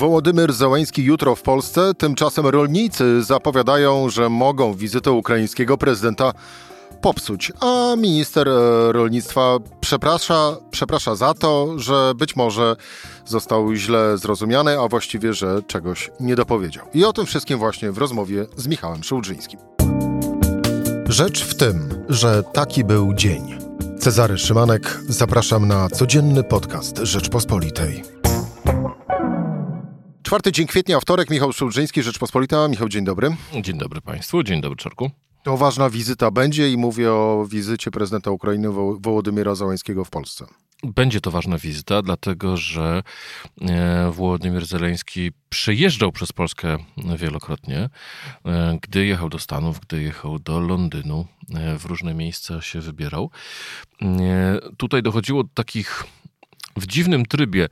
Wołodymyr Załański jutro w Polsce. Tymczasem rolnicy zapowiadają, że mogą wizytę ukraińskiego prezydenta popsuć, a minister e, rolnictwa przeprasza, przeprasza za to, że być może został źle zrozumiany, a właściwie, że czegoś nie dopowiedział. I o tym wszystkim właśnie w rozmowie z Michałem Szyłdrzyńskim. Rzecz w tym, że taki był dzień. Cezary Szymanek, zapraszam na codzienny podcast Rzeczpospolitej. Czwarty dzień kwietnia, wtorek, Michał Szułdrzyński, Rzeczpospolita. Michał, dzień dobry. Dzień dobry Państwu, dzień dobry Czarku. To ważna wizyta będzie i mówię o wizycie prezydenta Ukrainy Wo- Wołodymyra Załańskiego w Polsce. Będzie to ważna wizyta, dlatego że e, Władimir Zeleński przejeżdżał przez Polskę wielokrotnie. E, Gdy jechał do Stanów, gdy jechał do Londynu, e, w różne miejsca się wybierał. Tutaj dochodziło do takich w dziwnym trybie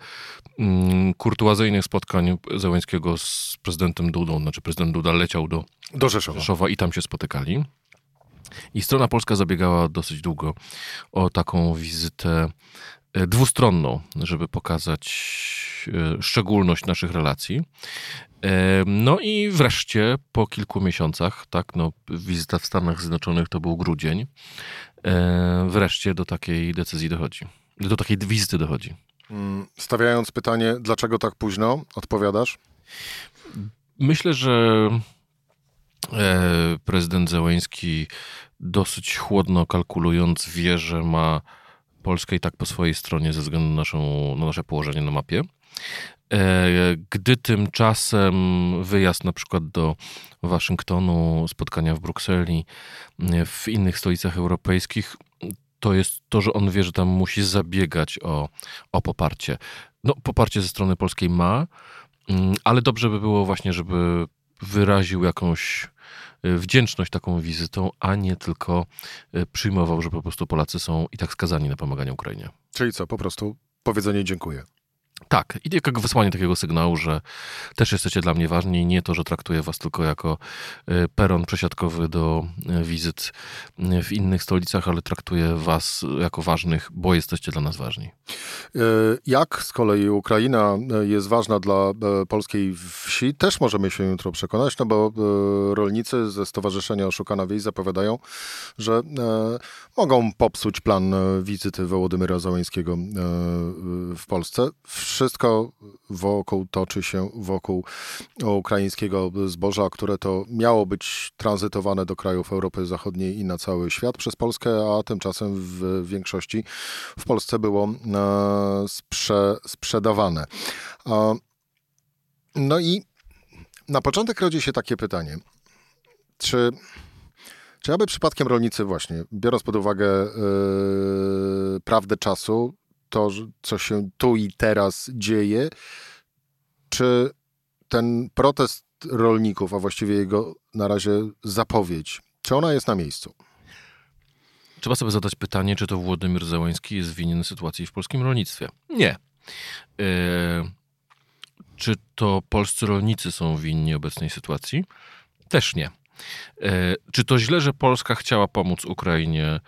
mm, kurtuazyjnych spotkań Zeleńskiego z prezydentem Dudą. Znaczy prezydent Duda leciał do Do Rzeszowa. Rzeszowa i tam się spotykali. I strona polska zabiegała dosyć długo o taką wizytę e, dwustronną, żeby pokazać e, szczególność naszych relacji. E, No i wreszcie po kilku miesiącach, tak, no, wizyta w Stanach Zjednoczonych to był grudzień, wreszcie do takiej decyzji dochodzi. Do takiej wizyty dochodzi. Mm, Stawiając pytanie, dlaczego tak późno, odpowiadasz? Myślę, że e, prezydent Zełęński dosyć chłodno kalkulując wie, że ma Polskę i tak po swojej stronie ze względu na, naszą, na nasze położenie na mapie. E, Gdy tymczasem wyjazd na przykład do Waszyngtonu, spotkania w Brukseli, e, w innych stolicach europejskich, to jest to, że on wie, że tam musi zabiegać o, o poparcie. No, poparcie ze strony polskiej ma, Mm, ale dobrze by było właśnie, żeby wyraził jakąś y, wdzięczność taką wizytą, a nie tylko y, przyjmował, że po prostu Polacy są i tak skazani na pomaganie Ukrainie. Czyli co, po prostu powiedzenie dziękuję. Tak, i jak wysłanie takiego sygnału, że też jesteście dla mnie ważni, nie to, że traktuję was tylko jako y, peron przesiadkowy do y, wizyt y, w innych stolicach, ale traktuję was jako ważnych, bo jesteście dla nas ważni. E, Jak z kolei Ukraina e, jest ważna dla e, polskiej wsi, też możemy się jutro przekonać, no bo e, rolnicy ze Stowarzyszenia Oszukana Wieś zapowiadają, że e, mogą popsuć plan e, wizyty Wołodymyra Załańskiego e, w Polsce. Wszystko wokół toczy się wokół ukraińskiego zboża, które to miało być tranzytowane do krajów Europy Zachodniej i na cały świat przez Polskę, a tymczasem w większości w Polsce było e, sprze, sprzedawane. A, No i na początek rodzi się takie pytanie, czy, czy aby przypadkiem rolnicy właśnie, biorąc pod uwagę e, prawdę czasu, to, co się tu i teraz dzieje, czy ten protest rolników, a właściwie jego na razie zapowiedź, czy ona jest na miejscu? Trzeba sobie zadać pytanie, czy to Władimir Zełański jest winien sytuacji w polskim rolnictwie. Nie. E, czy to polscy rolnicy są winni obecnej sytuacji? Też nie. E, czy to źle, że Polska chciała pomóc Ukrainie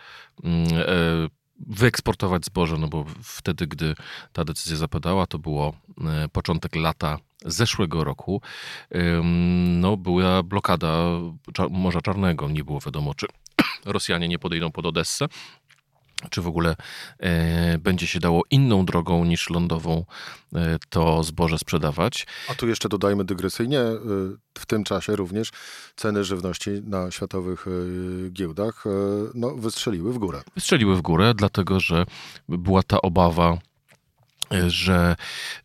mm, e, wyeksportować zboże? No bo wtedy, gdy ta decyzja zapadała, to było e, początek lata zeszłego roku. No, była blokada Morza Czarnego. Nie było wiadomo, czy Rosjanie nie podejdą pod Odessę, czy w ogóle e, będzie się dało inną drogą niż lądową e, to zboże sprzedawać. A tu jeszcze dodajmy dygresyjnie, y, w tym czasie również ceny żywności na światowych giełdach no, wystrzeliły w górę. Strzeliły w górę, dlatego że była ta obawa, e, że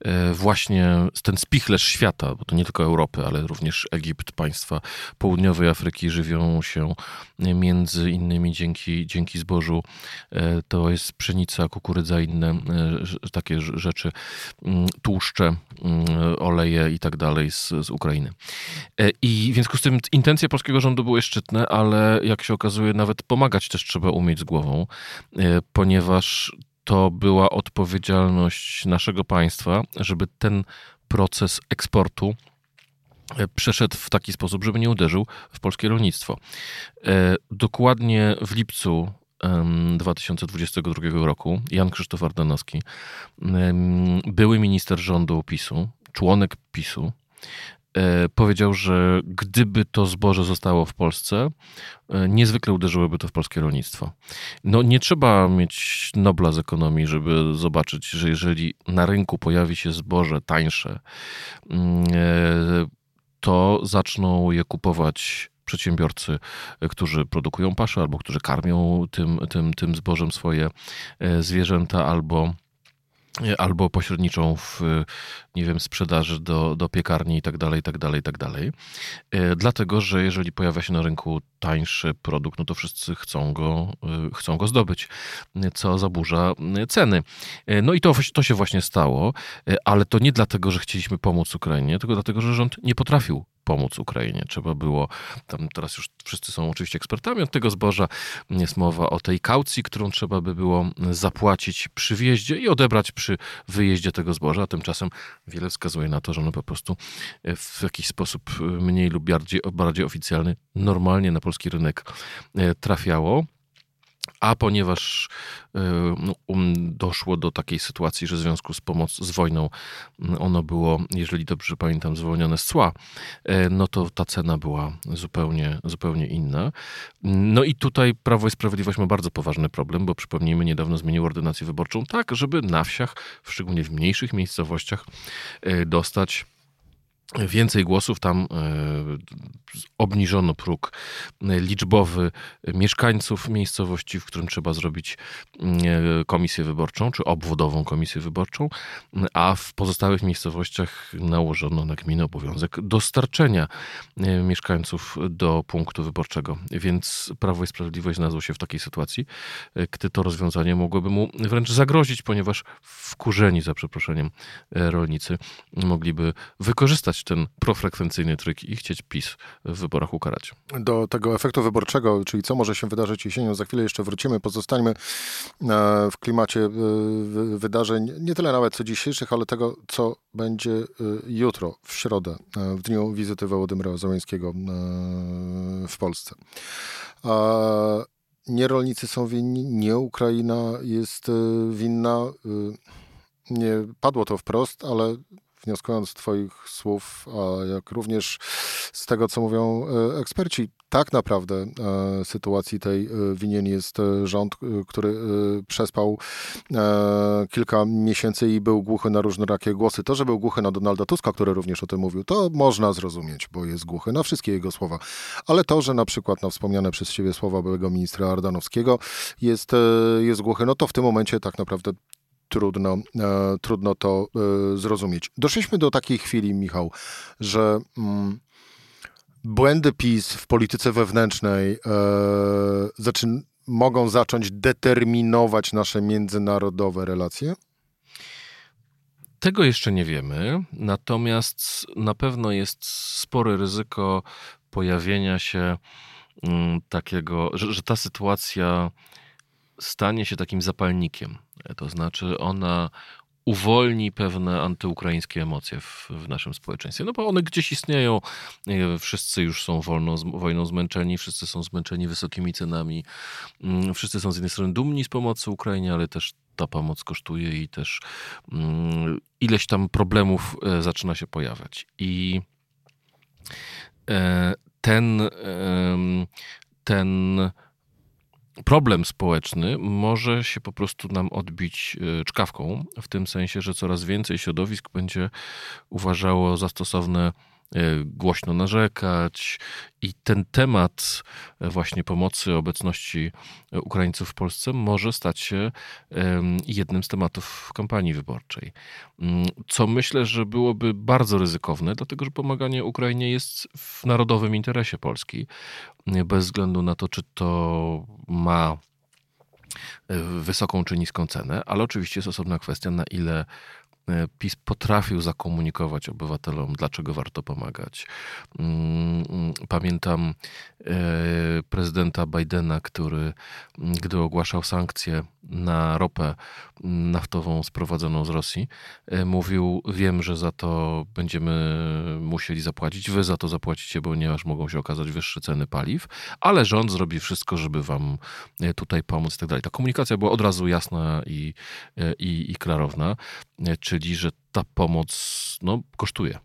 e, właśnie ten spichlerz świata, bo to nie tylko Europy, ale również Egipt, państwa południowej Afryki żywią się między innymi dzięki, dzięki zbożu. E, To jest pszenica, kukurydza, inne e, takie rzeczy, mm, tłuszcze, mm, oleje i tak dalej z, z Ukrainy. I w związku z tym intencje polskiego rządu były szczytne, ale jak się okazuje, nawet pomagać też trzeba umieć z głową, ponieważ to była odpowiedzialność naszego państwa, żeby ten proces eksportu e, przeszedł w taki sposób, żeby nie uderzył w polskie rolnictwo. E, Dokładnie w lipcu em, 2022 roku Jan Krzysztof Ardanowski, były minister rządu PiSu, członek PiSu, powiedział, że gdyby to zboże zostało w Polsce, e, niezwykle uderzyłoby to w polskie rolnictwo. No nie trzeba mieć Nobla z ekonomii, żeby zobaczyć, że jeżeli na rynku pojawi się zboże tańsze, mm, e, to zaczną je kupować przedsiębiorcy, którzy produkują pasze albo którzy karmią tym, tym, tym zbożem swoje zwierzęta albo albo pośredniczą w, nie wiem, sprzedaży do, do piekarni i tak dalej, tak dalej, tak dalej. E, dlatego, że jeżeli pojawia się na rynku tańszy produkt, no to wszyscy chcą go, chcą go zdobyć, co zaburza ceny. No i to, to się właśnie stało, ale to nie dlatego, że chcieliśmy pomóc Ukrainie, tylko dlatego, że rząd nie potrafił pomóc Ukrainie. Trzeba było, tam teraz już wszyscy są oczywiście ekspertami od tego zboża, jest mowa o tej kaucji, którą trzeba by było zapłacić przy wjeździe i odebrać przy wyjeździe tego zboża. Tymczasem wiele wskazuje na to, że ono po prostu w jakiś sposób mniej lub bardziej, bardziej oficjalny normalnie na polski rynek e, trafiało. A ponieważ e, no, um, doszło do takiej sytuacji, że w związku z pomoc z wojną ono było, jeżeli dobrze pamiętam, zwolnione z cła, e, no to ta cena była zupełnie, zupełnie inna. No i tutaj Prawo i Sprawiedliwość ma bardzo poważny problem, bo przypomnijmy, niedawno zmienił ordynację wyborczą tak, żeby na wsiach, szczególnie w mniejszych miejscowościach, e, dostać Więcej głosów tam e, obniżono próg liczbowy mieszkańców miejscowości, w którym trzeba zrobić e, komisję wyborczą, czy obwodową komisję wyborczą, a w pozostałych miejscowościach nałożono na gminę obowiązek dostarczenia e, mieszkańców do punktu wyborczego. Więc Prawo i Sprawiedliwość znalazło się w takiej sytuacji, gdy to rozwiązanie mogłoby mu wręcz zagrozić, ponieważ wkurzeni, za przeproszeniem, rolnicy mogliby wykorzystać ten profrekwencyjny tryk i chcieć PiS w wyborach ukarać. Do tego efektu wyborczego, czyli co może się wydarzyć jesienią, za chwilę jeszcze wrócimy. Pozostańmy e, w klimacie e, wydarzeń, nie tyle nawet co dzisiejszych, ale tego, co będzie e, jutro, w środę, w dniu wizyty Wołodymyra Załęskiego w Polsce. Nie rolnicy są winni, nie Ukraina jest winna. Nie padło to wprost, ale wnioskując z Twoich słów, a jak również z tego, co mówią e, eksperci, tak naprawdę e, sytuacji tej e, winien jest rząd, który przespał kilka miesięcy i był głuchy na różnorakie głosy. To, że był głuchy na Donalda Tuska, który również o tym mówił, to można zrozumieć, bo jest głuchy na wszystkie jego słowa. Ale to, że na przykład na wspomniane przez Ciebie słowa byłego ministra Ardanowskiego jest, jest głuchy, no to w tym momencie tak naprawdę trudno, e, trudno to e, zrozumieć. Doszliśmy do takiej chwili, Michał, że mm, błędy PiS w polityce wewnętrznej e, zaczyn- mogą zacząć determinować nasze międzynarodowe relacje? Tego jeszcze nie wiemy, natomiast na pewno jest spore ryzyko pojawienia się mm, takiego, że, że ta sytuacja stanie się takim zapalnikiem. To znaczy ona uwolni pewne antyukraińskie emocje w, w, naszym społeczeństwie. No bo one gdzieś istnieją. Wszyscy już są wolną, wojną zmęczeni, wszyscy są zmęczeni wysokimi cenami. Mm, wszyscy są z jednej strony dumni z pomocy Ukrainie, ale też ta pomoc kosztuje i też um, ileś tam problemów e, zaczyna się pojawiać. I e, ten, e, ten problem społeczny może się po prostu nam odbić e, czkawką, w tym sensie, że coraz więcej środowisk będzie uważało za stosowne głośno narzekać i ten temat e, właśnie pomocy, obecności e, Ukraińców w Polsce może stać się jednym z tematów kampanii wyborczej. Mm, co myślę, że byłoby bardzo ryzykowne, dlatego że pomaganie Ukrainie jest w narodowym interesie Polski, bez względu na to, czy to ma wysoką czy niską cenę, ale oczywiście jest osobna kwestia, na ile E, PiS potrafił zakomunikować obywatelom, dlaczego warto pomagać. Mm, mm, pamiętam e, prezydenta Bidena, który, gdy ogłaszał sankcje na ropę naftową sprowadzoną z Rosji, e, mówił: Wiem, że za to będziemy musieli zapłacić, wy za to zapłacicie, ponieważ mogą się okazać wyższe ceny paliw, ale rząd zrobi wszystko, żeby wam tutaj pomóc i tak dalej. Ta komunikacja była od razu jasna i, i, i klarowna. Czy czyli że ta pomoc no, kosztuje.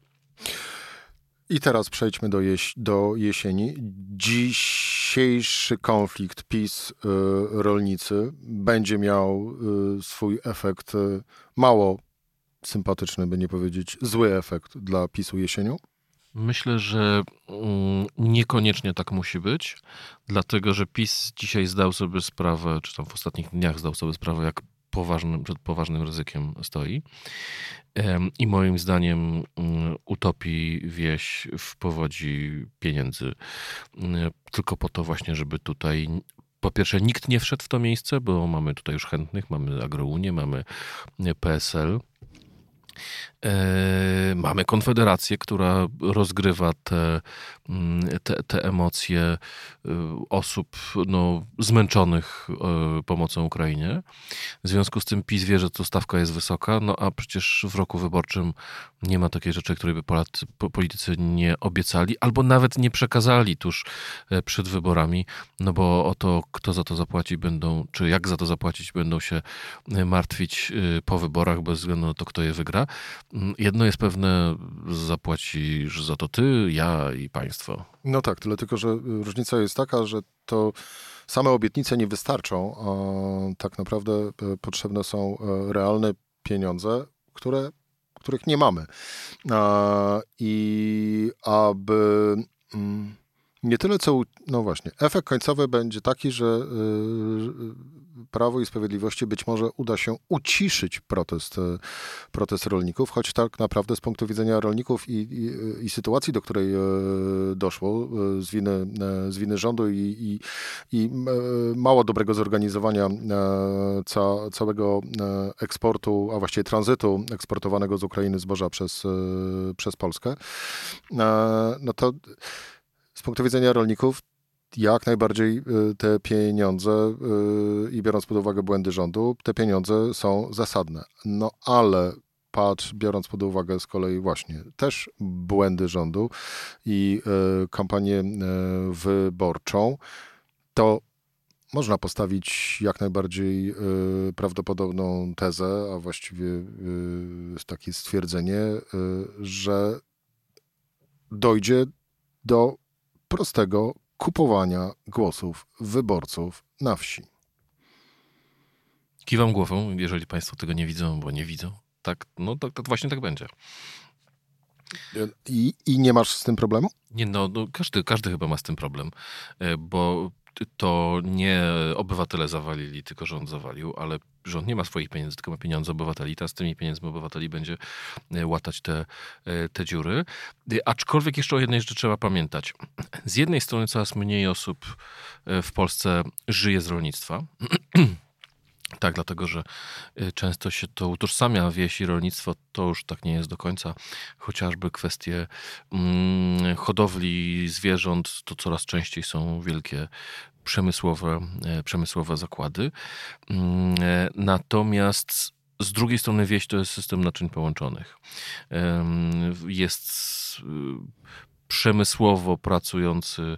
I teraz przejdźmy do, jeś do jesieni. Dzisiejszy konflikt PiS-rolnicy będzie miał y, swój efekt y, mało sympatyczny, by nie powiedzieć zły efekt dla PiSu jesienią? Myślę, że mm, niekoniecznie tak musi być, dlatego że PiS dzisiaj zdał sobie sprawę, czy tam w ostatnich dniach zdał sobie sprawę, jak poważnym, przed poważnym ryzykiem stoi. I moim zdaniem mm, utopi wieś w powodzi pieniędzy. Mm, tylko po to właśnie, żeby tutaj po pierwsze nikt nie wszedł w to miejsce, bo mamy tutaj już chętnych, mamy Agrounię, mamy PSL. E, mamy Konfederację, która rozgrywa te, mm, te, te emocje e, osób no, zmęczonych e, pomocą Ukrainie. W związku z tym PiS wie, że to stawka jest wysoka, no a przecież w roku wyborczym nie ma takiej rzeczy, której by politycy nie obiecali, albo nawet nie przekazali tuż przed wyborami, no bo o to, kto za to zapłaci będą, czy jak za to zapłacić będą się martwić po wyborach, bez względu na to, kto je wygra. Mm, jedno jest pewne, zapłacisz za to ty, ja i państwo. No tak, tyle tylko, że różnica jest taka, że to same obietnice nie wystarczą, tak naprawdę e, potrzebne są e, realne pieniądze, które, których nie mamy. I aby mm, nie tyle co, no właśnie, efekt końcowy będzie taki, że y, Prawo i Sprawiedliwości być może uda się uciszyć protest, y, protest rolników, choć tak naprawdę z punktu widzenia rolników i, i, i sytuacji, do której y, doszło z winy, z winy rządu i, i, i mało dobrego zorganizowania ca, całego eksportu, a właściwie tranzytu eksportowanego z Ukrainy zboża przez, przez Polskę, no to z punktu widzenia rolników jak najbardziej y, te pieniądze y, i biorąc pod uwagę błędy rządu, te pieniądze są zasadne. No ale patrz, biorąc pod uwagę z kolei właśnie też błędy rządu i y, kampanię wyborczą, to można postawić jak najbardziej prawdopodobną tezę, a właściwie takie stwierdzenie, że dojdzie do prostego kupowania głosów wyborców na wsi. Kiwam głową, jeżeli Państwo tego nie widzą, bo nie widzą. Tak, no to, to właśnie tak będzie. I, I nie masz z tym problemu? Nie, no, no każdy, każdy chyba ma z tym problem, e, bo to nie obywatele zawalili, tylko rząd zawalił, ale rząd nie ma swoich pieniędzy, tylko ma pieniądze obywateli, a z tymi pieniędzmi obywateli będzie e, łatać te, e, te dziury. Aczkolwiek jeszcze o jednej rzeczy trzeba pamiętać. Z jednej strony coraz mniej osób w Polsce żyje z rolnictwa. Tak, dlatego że y, często się to utożsamia wieś i rolnictwo, to już tak nie jest do końca. Chociażby kwestie mm, hodowli zwierząt, to coraz częściej są wielkie przemysłowe, e, przemysłowe zakłady. Mm, e, natomiast z drugiej strony wieś to jest system naczyń połączonych. Jest y, przemysłowo pracujący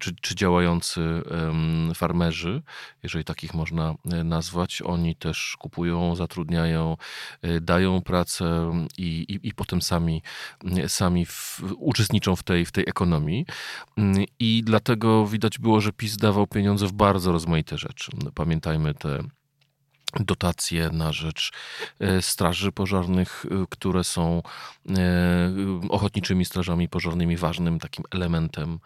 czy, czy działający farmerzy, jeżeli takich można e, nazwać. Oni też kupują, zatrudniają, e, dają pracę i, i, i potem sami, sami w, uczestniczą w tej, w tej ekonomii. Mm, I dlatego widać było, że PiS dawał pieniądze w bardzo rozmaite rzeczy. Pamiętajmy te dotacje na rzecz e, straży pożarnych, e, które są e, ochotniczymi strażami pożarnymi, ważnym takim elementem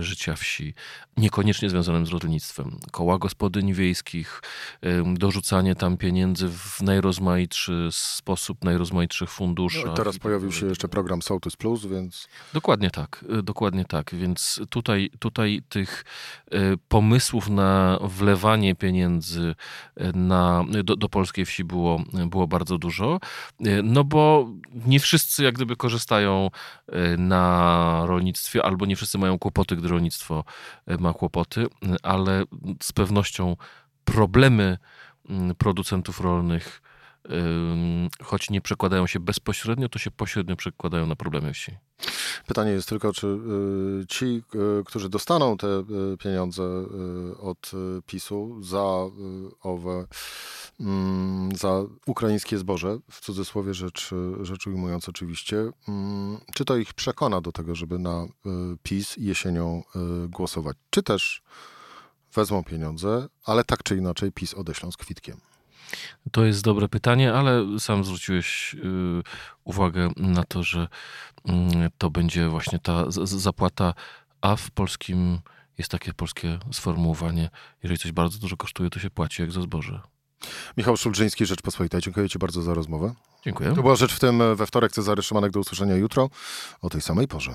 życia wsi, niekoniecznie związanym z rolnictwem. Koła gospodyń wiejskich, dorzucanie tam pieniędzy w najrozmaitszy sposób, najrozmaitszych funduszach. No, teraz pojawił się jeszcze program Sołtys Plus, więc... Dokładnie tak, dokładnie tak, więc tutaj, tutaj tych pomysłów na wlewanie pieniędzy na do, do polskiej wsi było, było bardzo dużo, no bo nie wszyscy jak gdyby korzystają e, na rolnictwie, albo nie wszyscy mają kłopoty, gdy rolnictwo e, ma kłopoty, ale z pewnością problemy producentów rolnych, choć nie przekładają się bezpośrednio, to się pośrednio przekładają na problemy wsi. Pytanie jest tylko, czy ci, którzy dostaną te pieniądze od PiSu za owe mm, za ukraińskie zboże, w cudzysłowie rzecz, rzecz ujmując oczywiście, mm, czy to ich przekona do tego, żeby na PiS jesienią głosować, czy też wezmą pieniądze, ale tak czy inaczej PiS odeślą z kwitkiem? To jest dobre pytanie, ale sam zwróciłeś y, uwagę na to, że mm, to będzie właśnie ta zapłata, a w polskim jest takie polskie sformułowanie, jeżeli coś bardzo dużo kosztuje, to się płaci jak za zboże. Michał Szulżyński, Rzeczpospolitej. Dziękuję Ci bardzo za rozmowę. Dziękuję. To była Rzecz w tym we wtorek. Cezary Szymanek. Do usłyszenia jutro o tej samej porze.